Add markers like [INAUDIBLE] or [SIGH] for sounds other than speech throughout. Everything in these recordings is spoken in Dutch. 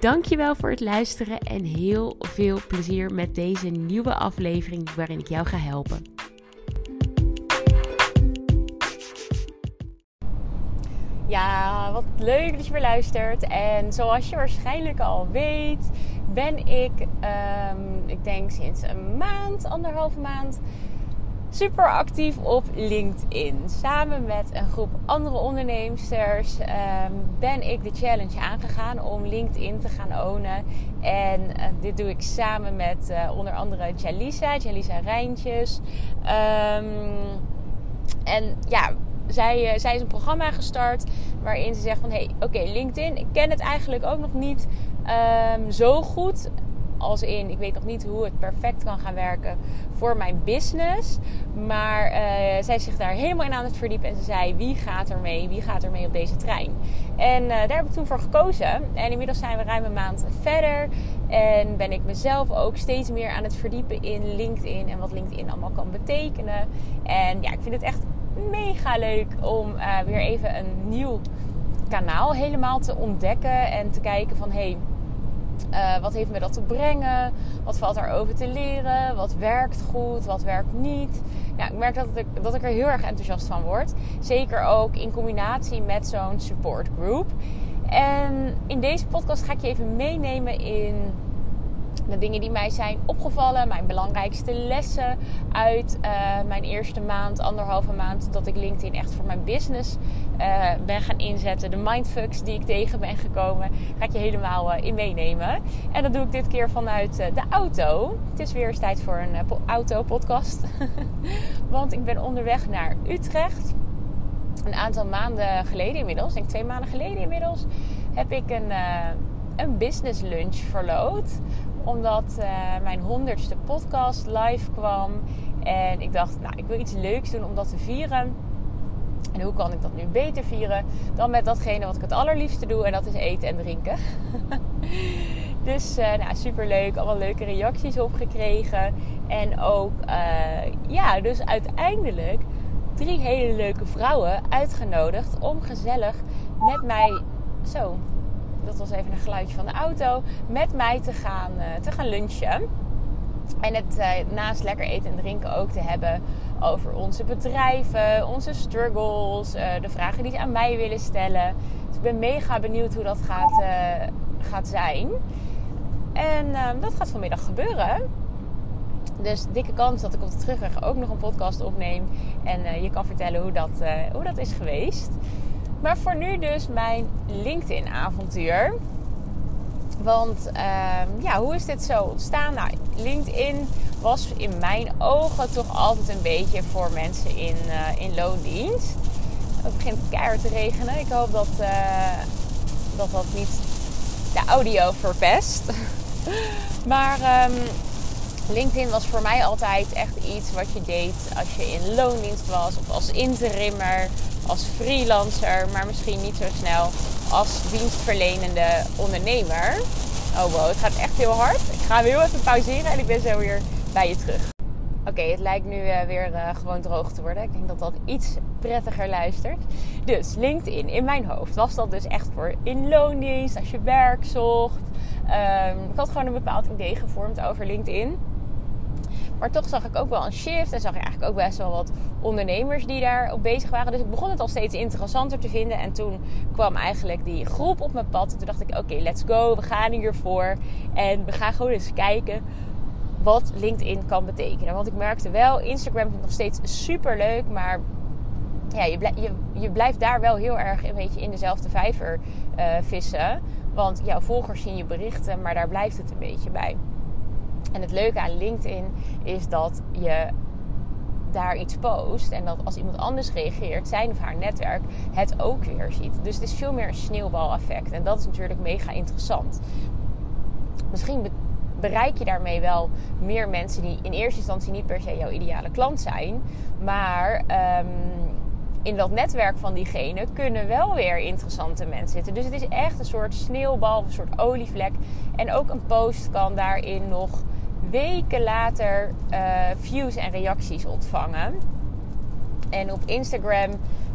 Dankjewel voor het luisteren en heel veel plezier met deze nieuwe aflevering waarin ik jou ga helpen. Ja, wat leuk dat je weer luistert. En zoals je waarschijnlijk al weet, ben ik, um, ik denk sinds een maand, anderhalve maand, super actief op LinkedIn. Samen met een groep andere ondernemers ehm, ben ik de challenge aangegaan om LinkedIn te gaan ownen. En eh, dit doe ik samen met uh, onder andere Jalisa, Jalisa Rijntjes. Um, en ja, zij, uh, zij is een programma gestart waarin ze zegt van... Hey, oké, LinkedIn, ik ken het eigenlijk ook nog niet um, zo goed als in, ik weet nog niet hoe het perfect kan gaan werken voor mijn business. Maar uh, zij zich daar helemaal in aan het verdiepen. En ze zei, wie gaat er mee? Wie gaat er mee op deze trein? En uh, daar heb ik toen voor gekozen. En inmiddels zijn we ruim een maand verder. En ben ik mezelf ook steeds meer aan het verdiepen in LinkedIn. En wat LinkedIn allemaal kan betekenen. En ja, ik vind het echt mega leuk om uh, weer even een nieuw kanaal helemaal te ontdekken. En te kijken van, hé... Hey, uh, wat heeft me dat te brengen? Wat valt over te leren? Wat werkt goed? Wat werkt niet? Ik merk dat ik, dat ik er heel erg enthousiast van word. Zeker ook in combinatie met zo'n support group. En in deze podcast ga ik je even meenemen in de dingen die mij zijn opgevallen, mijn belangrijkste lessen uit uh, mijn eerste maand, anderhalve maand dat ik LinkedIn echt voor mijn business uh, ben gaan inzetten. De mindfucks die ik tegen ben gekomen, ga ik je helemaal uh, in meenemen. En dat doe ik dit keer vanuit de auto. Het is weer eens tijd voor een auto-podcast. [LAUGHS] Want ik ben onderweg naar Utrecht. Een aantal maanden geleden inmiddels, denk twee maanden geleden inmiddels, heb ik een, een business lunch verloot omdat uh, mijn honderdste podcast live kwam. En ik dacht, nou, ik wil iets leuks doen om dat te vieren. En hoe kan ik dat nu beter vieren dan met datgene wat ik het allerliefste doe. En dat is eten en drinken. [LAUGHS] dus uh, nou, super leuk. Allemaal leuke reacties op gekregen. En ook, uh, ja, dus uiteindelijk drie hele leuke vrouwen uitgenodigd om gezellig met mij... Zo, dat was even een geluidje van de auto, met mij te gaan, uh, te gaan lunchen. En het uh, naast lekker eten en drinken ook te hebben over onze bedrijven, onze struggles, uh, de vragen die ze aan mij willen stellen. Dus ik ben mega benieuwd hoe dat gaat, gaat zijn. En ehm, dat gaat vanmiddag gebeuren. Dus dikke kans dat ik op de terugweg ook nog een podcast opneem. En je kan vertellen hoe dat, hoe dat is geweest. Maar voor nu dus mijn LinkedIn-avontuur. Want uh, ja, hoe is dit zo ontstaan? Nou, LinkedIn was in mijn ogen toch altijd een beetje voor mensen in, uh, in loondienst. Het begint keihard te regenen. Ik hoop dat, uh, dat dat niet de audio verpest. [LAUGHS] maar um, LinkedIn was voor mij altijd echt iets wat je deed als je in loondienst was of als interimmer als freelancer, maar misschien niet zo snel als dienstverlenende ondernemer. Oh wow, het gaat echt heel hard. Ik ga heel even pauzeren en ik ben zo weer bij je terug. Oké, het lijkt nu uh, weer uh, gewoon droog te worden. Ik denk dat dat iets prettiger luistert. Dus LinkedIn, in mijn hoofd was dat dus echt voor in loondienst, als je werk zocht. Um, ik had gewoon een bepaald idee gevormd over LinkedIn. Maar toch zag ik ook wel een shift en zag ik eigenlijk ook best wel wat ondernemers die daarop bezig waren. Dus ik begon het al steeds interessanter te vinden. En toen kwam eigenlijk die groep op mijn pad. En toen dacht ik, oké, let's go. We gaan hiervoor. En we gaan gewoon eens kijken wat LinkedIn kan betekenen. Want ik merkte wel, Instagram vind nog steeds super leuk. Maar ja, je, blijf, je, je, blijft daar wel heel erg een beetje in dezelfde vijver uh, vissen. Want jouw volgers zien je berichten, maar daar blijft het een beetje bij. En het leuke aan LinkedIn is dat je daar iets post en dat als iemand anders reageert, zijn of haar netwerk het ook weer ziet. Dus het is veel meer een sneeuwbaleffect en dat is natuurlijk mega interessant. Misschien bereik je daarmee wel meer mensen die in eerste instantie niet per se jouw ideale klant zijn. Maar ehm, in dat netwerk van diegene kunnen wel weer interessante mensen zitten. Dus het is echt een soort sneeuwbal, een soort olievlek. En ook een post kan daarin nog weken later uh, views en reacties ontvangen. En op Instagram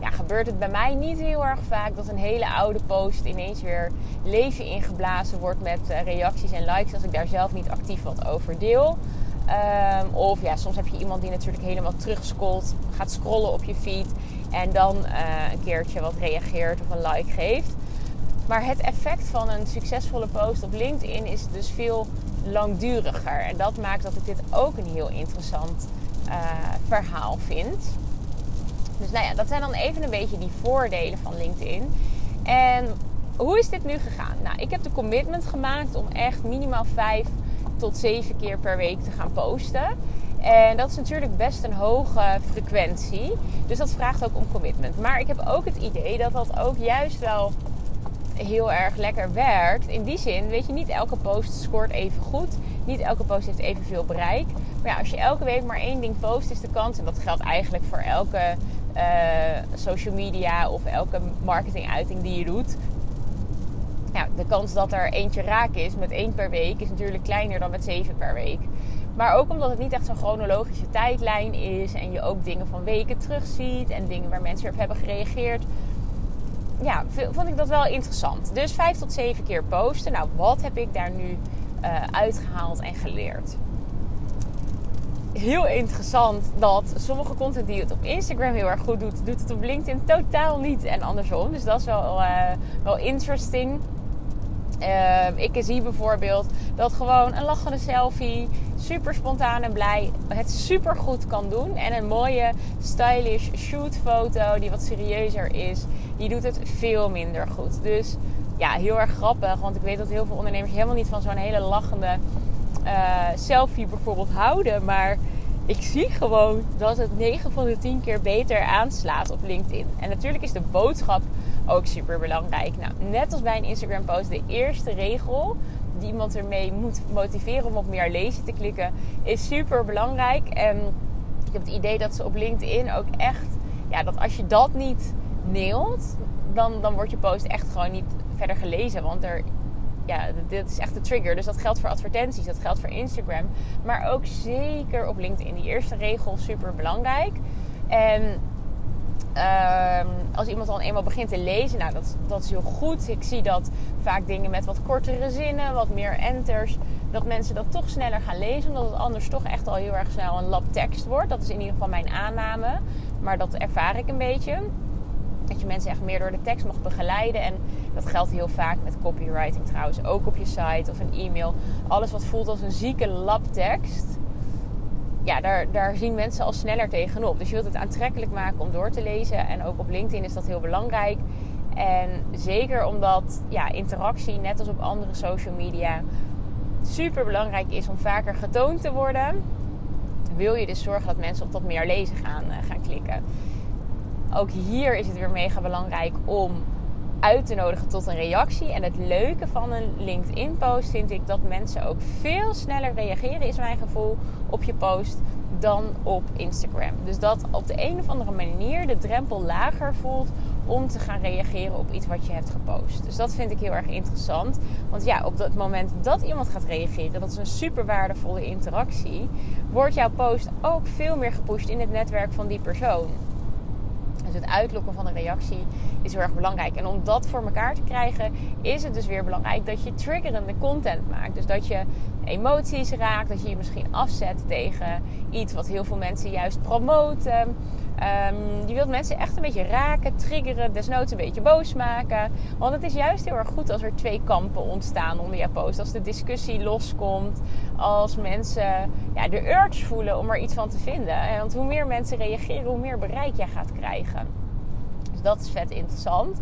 ja, gebeurt het bij mij niet heel erg vaak dat een hele oude post ineens weer leven ingeblazen wordt met uh, reacties en likes als ik daar zelf niet actief wat over deel. Um, of ja, soms heb je iemand die natuurlijk helemaal terugscrollt, gaat scrollen op je feed en dan uh, een keertje wat reageert of een like geeft. Maar het effect van een succesvolle post op LinkedIn is dus veel langduriger. En dat maakt dat ik dit ook een heel interessant uh, verhaal vind. Dus nou ja, dat zijn dan even een beetje die voordelen van LinkedIn. En hoe is dit nu gegaan? Nou, ik heb de commitment gemaakt om echt minimaal vijf tot zeven keer per week te gaan posten. En dat is natuurlijk best een hoge frequentie. Dus dat vraagt ook om commitment. Maar ik heb ook het idee dat dat ook juist wel heel erg lekker werkt. In die zin, weet je, niet elke post scoort even goed. Niet elke post heeft evenveel bereik. Maar ja, als je elke week maar één ding post, is de kans, en dat geldt eigenlijk voor elke uh, social media of elke marketinguiting die je doet. Ja, de kans dat er eentje raak is met één per week is natuurlijk kleiner dan met zeven per week. Maar ook omdat het niet echt zo'n chronologische tijdlijn is. En je ook dingen van weken terugziet. En dingen waar mensen op hebben gereageerd. Ja, vond ik dat wel interessant. Dus vijf tot zeven keer posten. Nou, wat heb ik daar nu uh, uitgehaald en geleerd? Heel interessant dat sommige content die het op Instagram heel erg goed doet, doet het op LinkedIn totaal niet en andersom. Dus dat is wel, uh, wel interesting. Uh, ik zie bijvoorbeeld dat gewoon een lachende selfie, super spontaan en blij, het super goed kan doen. En een mooie stylish shootfoto die wat serieuzer is, die doet het veel minder goed. Dus ja, heel erg grappig, want ik weet dat heel veel ondernemers helemaal niet van zo'n hele lachende uh, selfie bijvoorbeeld houden. Maar ik zie gewoon dat het 9 van de 10 keer beter aanslaat op LinkedIn. En natuurlijk is de boodschap ook super belangrijk. Nou, net als bij een Instagram post, de eerste regel die iemand ermee moet motiveren om op meer lezen te klikken, is super belangrijk. En ik heb het idee dat ze op LinkedIn ook echt, ja, dat als je dat niet neelt, dan, dan wordt je post echt gewoon niet verder gelezen. Want er, ja, dit is echt de trigger. Dus dat geldt voor advertenties, dat geldt voor Instagram. Maar ook zeker op LinkedIn. Die eerste regel super belangrijk. En Um, als iemand dan eenmaal begint te lezen, nou dat, dat is heel goed. Ik zie dat vaak dingen met wat kortere zinnen, wat meer enters, dat mensen dat toch sneller gaan lezen. Omdat het anders toch echt al heel erg snel een lab tekst wordt. Dat is in ieder geval mijn aanname. Maar dat ervaar ik een beetje. Dat je mensen echt meer door de tekst mag begeleiden. En dat geldt heel vaak met copywriting trouwens. Ook op je site of een e-mail. Alles wat voelt als een zieke labtekst ja, daar, daar zien mensen al sneller tegenop. Dus je wilt het aantrekkelijk maken om door te lezen. En ook op LinkedIn is dat heel belangrijk. En zeker omdat ja, interactie, net als op andere social media, super belangrijk is om vaker getoond te worden. Wil je dus zorgen dat mensen op dat meer lezen gaan, uh, gaan klikken. Ook hier is het weer mega belangrijk om uit te nodigen tot een reactie. En het leuke van een LinkedIn-post vind ik dat mensen ook veel sneller reageren, is mijn gevoel, op je post dan op Instagram. Dus dat op de een of andere manier de drempel lager voelt om te gaan reageren op iets wat je hebt gepost. Dus dat vind ik heel erg interessant. Want ja, op het moment dat iemand gaat reageren, dat is een super waardevolle interactie, wordt jouw post ook veel meer gepusht in het netwerk van die persoon. Dus het uitlokken van een reactie is heel erg belangrijk. En om dat voor elkaar te krijgen, is het dus weer belangrijk dat je triggerende content maakt. Dus dat je emoties raakt, dat je je misschien afzet tegen iets wat heel veel mensen juist promoten. Um, je wilt mensen echt een beetje raken, triggeren, desnoods een beetje boos maken. Want het is juist heel erg goed als er twee kampen ontstaan onder jouw post. Als de discussie loskomt, als mensen ja, de urge voelen om er iets van te vinden. Want hoe meer mensen reageren, hoe meer bereik jij gaat krijgen. Dus dat is vet interessant.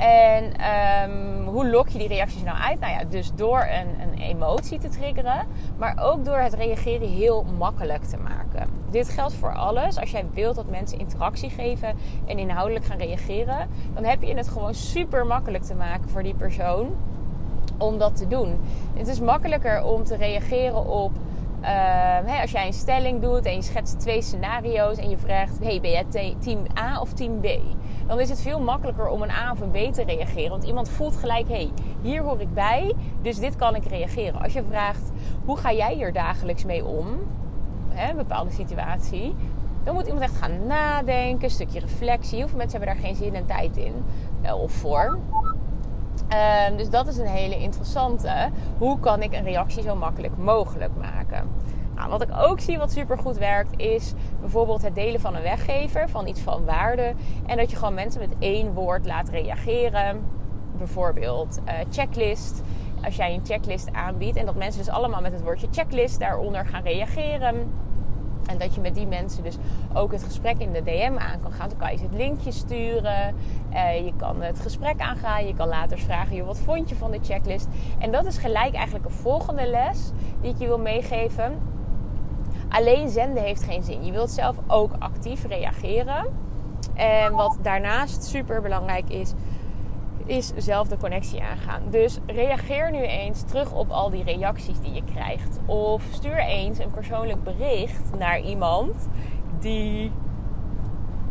En um, hoe lok je die reacties nou uit? Nou ja, dus door een, een, emotie te triggeren, maar ook door het reageren heel makkelijk te maken. Dit geldt voor alles. Als jij wilt dat mensen interactie geven en inhoudelijk gaan reageren, dan heb je het gewoon super makkelijk te maken voor die persoon om dat te doen. Het is makkelijker om te reageren op uh, als jij een stelling doet en je schetst twee scenario's en je vraagt: hey, ben jij team A of team B? Dan is het veel makkelijker om een A of een B te reageren. Want iemand voelt gelijk: hey, hier hoor ik bij, dus dit kan ik reageren. Als je vraagt: hoe ga jij hier dagelijks mee om? Hè, een bepaalde situatie. Dan moet iemand echt gaan nadenken, een stukje reflectie. Heel veel mensen hebben daar geen zin en tijd in uh, of voor. Ehm, dus dat is een hele interessante. Hoe kan ik een reactie zo makkelijk mogelijk maken? Nou, wat ik ook zie wat super goed werkt, is bijvoorbeeld het delen van een weggever van iets van waarde. En dat je gewoon mensen met één woord laat reageren. Bijvoorbeeld uh, checklist. Als jij een checklist aanbiedt en dat mensen dus allemaal met het woordje checklist daaronder gaan reageren en dat je met die mensen dus ook het gesprek in de DM aan kan gaan. Dan kan je ze het linkje sturen. Uh, je kan het gesprek aangaan. Je kan later vragen, wat vond je van de checklist? En dat is gelijk eigenlijk een volgende les die ik je wil meegeven. Alleen zenden heeft geen zin. Je wilt zelf ook actief reageren. En wat daarnaast super belangrijk is, is zelf de connectie aangaan. Dus reageer nu eens terug op al die reacties die je krijgt. Of stuur eens een persoonlijk bericht naar iemand die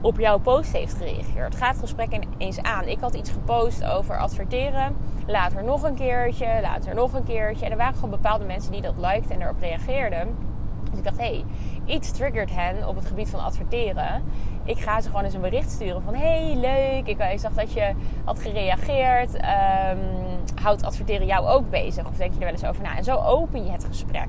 op jouw post heeft gereageerd. Ga het gesprek eens aan. Ik had iets gepost over adverteren. Later nog een keertje, later nog een keertje. En er waren gewoon bepaalde mensen die dat likten en erop reageerden. Dus ik dacht, hé, hey, iets triggert hen op het gebied van adverteren. Ik ga ze gewoon eens een bericht sturen van... hey, leuk, ik, zag dat je had gereageerd. Um, houdt adverteren jou ook bezig? Of denk je er wel eens over na? En zo open je het gesprek.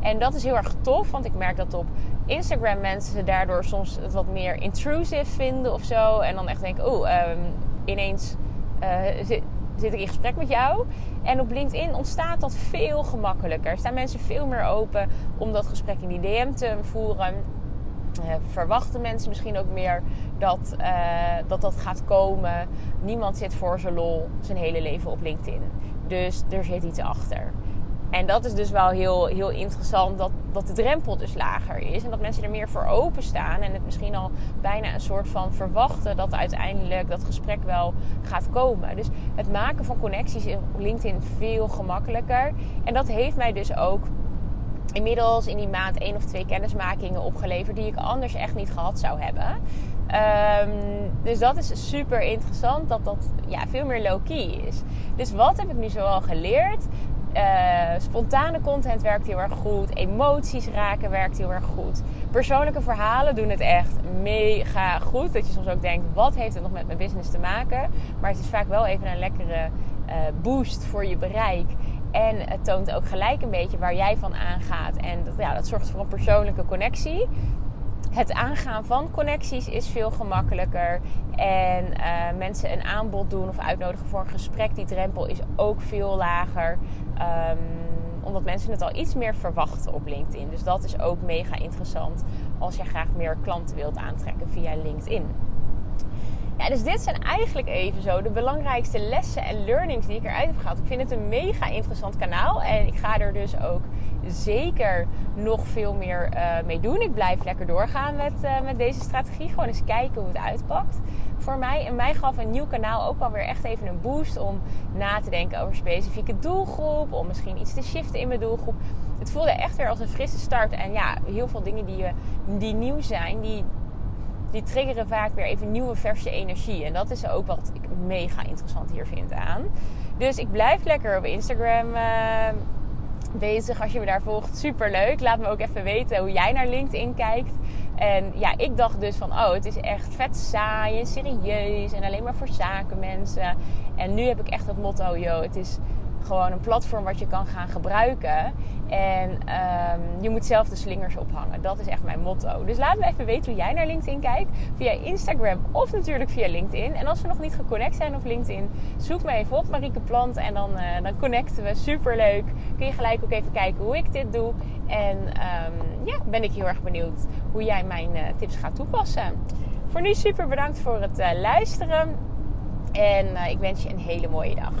En dat is heel erg tof, want ik merk dat op Instagram mensen daardoor soms het wat meer intrusive vinden of zo. En dan echt denken, oh, um, ineens... Uh, zit ik in gesprek met jou. En op LinkedIn ontstaat dat veel gemakkelijker. Staan mensen veel meer open om dat gesprek in die DM te voeren. Uh, verwachten mensen misschien ook meer dat, uh, dat dat gaat komen. Niemand zit voor zijn lol zijn hele leven op LinkedIn. Dus er zit iets achter. En dat is dus wel heel, heel interessant dat, dat de drempel dus lager is. En dat mensen er meer voor openstaan. En het misschien al bijna een soort van verwachten dat uiteindelijk dat gesprek wel gaat komen. Dus het maken van connecties is op LinkedIn veel gemakkelijker. En dat heeft mij dus ook inmiddels in die maand één of twee kennismakingen opgeleverd die ik anders echt niet gehad zou hebben. Um, dus dat is super interessant dat dat ja, veel meer low-key is. Dus wat heb ik nu zoal geleerd? Uh, spontane content werkt heel erg goed. Emoties raken werkt heel erg goed. Persoonlijke verhalen doen het echt mega goed. Dat je soms ook denkt, wat heeft het nog met mijn business te maken? Maar het is vaak wel even een lekkere uh, boost voor je bereik. En het toont ook gelijk een beetje waar jij van aangaat. En dat, ja, dat zorgt voor een persoonlijke connectie het aangaan van connecties is veel gemakkelijker. En uh, mensen een aanbod doen of uitnodigen voor een gesprek, die drempel is ook veel lager. Um, omdat mensen het al iets meer verwachten op LinkedIn. Dus dat is ook mega interessant als je graag meer klanten wilt aantrekken via LinkedIn. Dus dit zijn eigenlijk even zo de belangrijkste lessen en learnings die ik eruit heb gehaald. Ik vind het een mega interessant kanaal en ik ga er dus ook zeker nog veel meer uh, mee doen. Ik blijf lekker doorgaan met, uh, met deze strategie. Gewoon eens kijken hoe het uitpakt voor mij. En mij gaf een nieuw kanaal ook alweer echt even een boost om na te denken over specifieke doelgroep. Om misschien iets te shiften in mijn doelgroep. Het voelde echt weer als een frisse start. En ja, heel veel dingen die, die nieuw zijn, die, die triggeren vaak weer even nieuwe verse energie. En dat is ook wat ik mega interessant hier vind aan. Dus ik blijf lekker op Instagram uh, bezig. Als je me daar volgt, super leuk. Laat me ook even weten hoe jij naar LinkedIn kijkt. En ja, ik dacht dus van, oh, het is echt vet saai en serieus en alleen maar voor zakenmensen. En nu heb ik echt het motto, yo, het is gewoon een platform wat je kan gaan gebruiken. En um, je moet zelf de slingers ophangen. Dat is echt mijn motto. Dus laat me even weten hoe jij naar LinkedIn kijkt. Via Instagram of natuurlijk via LinkedIn. En als we nog niet geconnect zijn op LinkedIn, zoek me even op Marieke Plant. En dan, uh, dan connecten we. Super leuk. Kun je gelijk ook even kijken hoe ik dit doe. En um, ja, ben ik heel erg benieuwd hoe jij mijn uh, tips gaat toepassen. Voor nu super bedankt voor het uh, luisteren. En ik wens je een hele mooie dag.